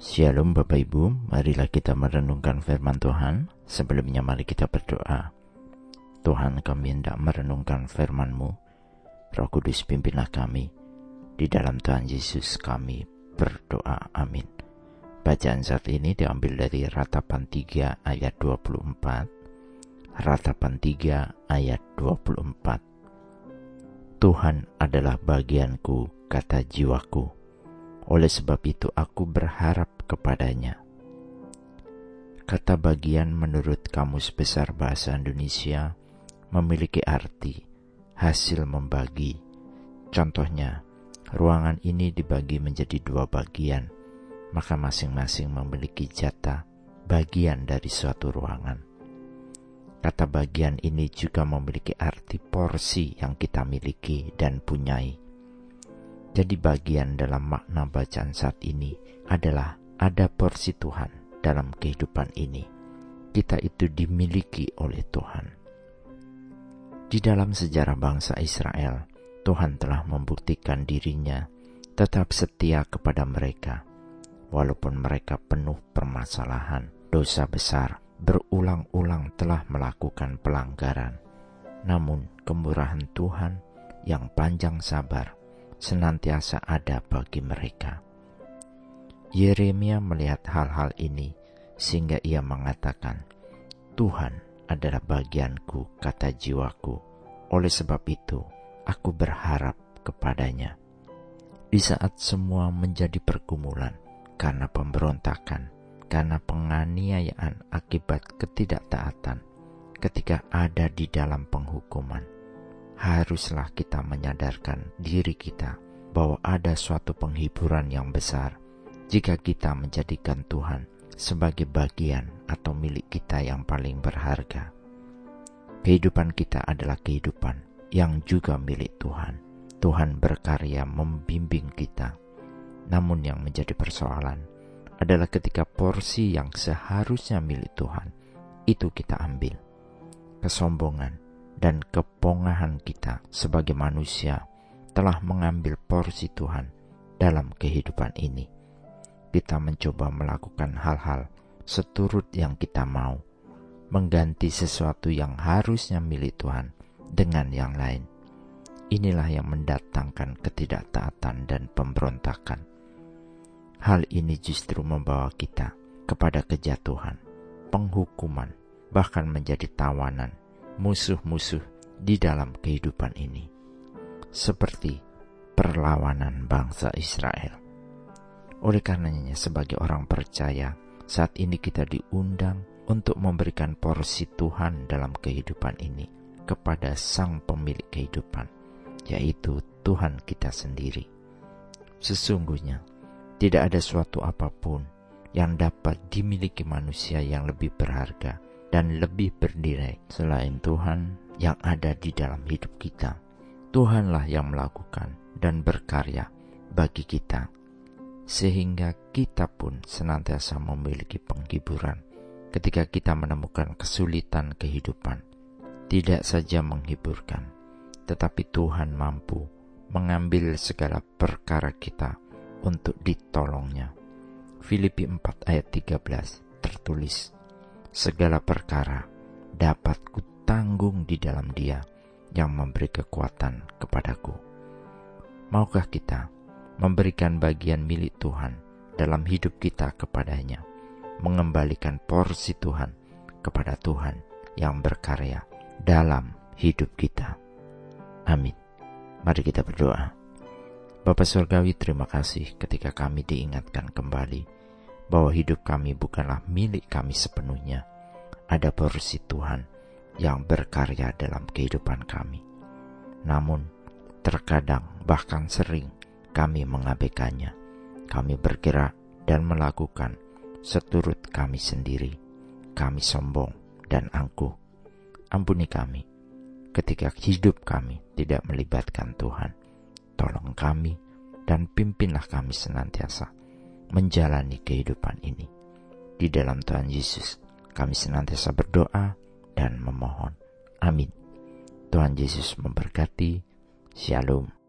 Shalom Bapak Ibu, marilah kita merenungkan firman Tuhan. Sebelumnya mari kita berdoa. Tuhan kami hendak merenungkan firman-Mu. Roh Kudus pimpinlah kami. Di dalam Tuhan Yesus kami berdoa. Amin. Bacaan saat ini diambil dari Ratapan 3 ayat 24. Ratapan 3 ayat 24. Tuhan adalah bagianku, kata jiwaku. Oleh sebab itu aku berharap kepadanya. Kata bagian menurut Kamus Besar Bahasa Indonesia memiliki arti hasil membagi. Contohnya, ruangan ini dibagi menjadi dua bagian maka masing-masing memiliki jatah bagian dari suatu ruangan. Kata bagian ini juga memiliki arti porsi yang kita miliki dan punyai. Jadi bagian dalam makna bacaan saat ini adalah ada porsi Tuhan dalam kehidupan ini. Kita itu dimiliki oleh Tuhan. Di dalam sejarah bangsa Israel, Tuhan telah membuktikan dirinya tetap setia kepada mereka walaupun mereka penuh permasalahan, dosa besar, berulang-ulang telah melakukan pelanggaran. Namun, kemurahan Tuhan yang panjang sabar senantiasa ada bagi mereka. Yeremia melihat hal-hal ini sehingga ia mengatakan, "Tuhan adalah bagianku," kata jiwaku. Oleh sebab itu, aku berharap kepadanya. Di saat semua menjadi pergumulan, karena pemberontakan, karena penganiayaan akibat ketidaktaatan ketika ada di dalam penghukuman. Haruslah kita menyadarkan diri kita bahwa ada suatu penghiburan yang besar jika kita menjadikan Tuhan sebagai bagian atau milik kita yang paling berharga. Kehidupan kita adalah kehidupan yang juga milik Tuhan. Tuhan berkarya membimbing kita namun yang menjadi persoalan adalah ketika porsi yang seharusnya milik Tuhan itu kita ambil. Kesombongan dan kepongahan kita sebagai manusia telah mengambil porsi Tuhan dalam kehidupan ini. Kita mencoba melakukan hal-hal seturut yang kita mau, mengganti sesuatu yang harusnya milik Tuhan dengan yang lain. Inilah yang mendatangkan ketidaktaatan dan pemberontakan. Hal ini justru membawa kita kepada kejatuhan, penghukuman, bahkan menjadi tawanan, musuh-musuh di dalam kehidupan ini. Seperti perlawanan bangsa Israel. Oleh karenanya sebagai orang percaya, saat ini kita diundang untuk memberikan porsi Tuhan dalam kehidupan ini kepada Sang Pemilik kehidupan, yaitu Tuhan kita sendiri. Sesungguhnya, tidak ada suatu apa pun yang dapat dimiliki manusia yang lebih berharga dan lebih bernilai selain Tuhan yang ada di dalam hidup kita. Tuhanlah yang melakukan dan berkarya bagi kita, sehingga kita pun senantiasa memiliki penghiburan ketika kita menemukan kesulitan kehidupan. Tidak saja menghiburkan, tetapi Tuhan mampu mengambil segala perkara kita untuk ditolongnya. Filipi 4 ayat 13 tertulis, Segala perkara dapat kutanggung di dalam dia yang memberi kekuatan kepadaku. Maukah kita memberikan bagian milik Tuhan dalam hidup kita kepadanya, mengembalikan porsi Tuhan kepada Tuhan yang berkarya dalam hidup kita. Amin. Mari kita berdoa. Bapak Surgawi terima kasih ketika kami diingatkan kembali bahwa hidup kami bukanlah milik kami sepenuhnya. Ada porsi Tuhan yang berkarya dalam kehidupan kami. Namun, terkadang bahkan sering kami mengabaikannya. Kami bergerak dan melakukan seturut kami sendiri. Kami sombong dan angkuh. Ampuni kami ketika hidup kami tidak melibatkan Tuhan tolong kami dan pimpinlah kami senantiasa menjalani kehidupan ini. Di dalam Tuhan Yesus, kami senantiasa berdoa dan memohon. Amin. Tuhan Yesus memberkati. Shalom.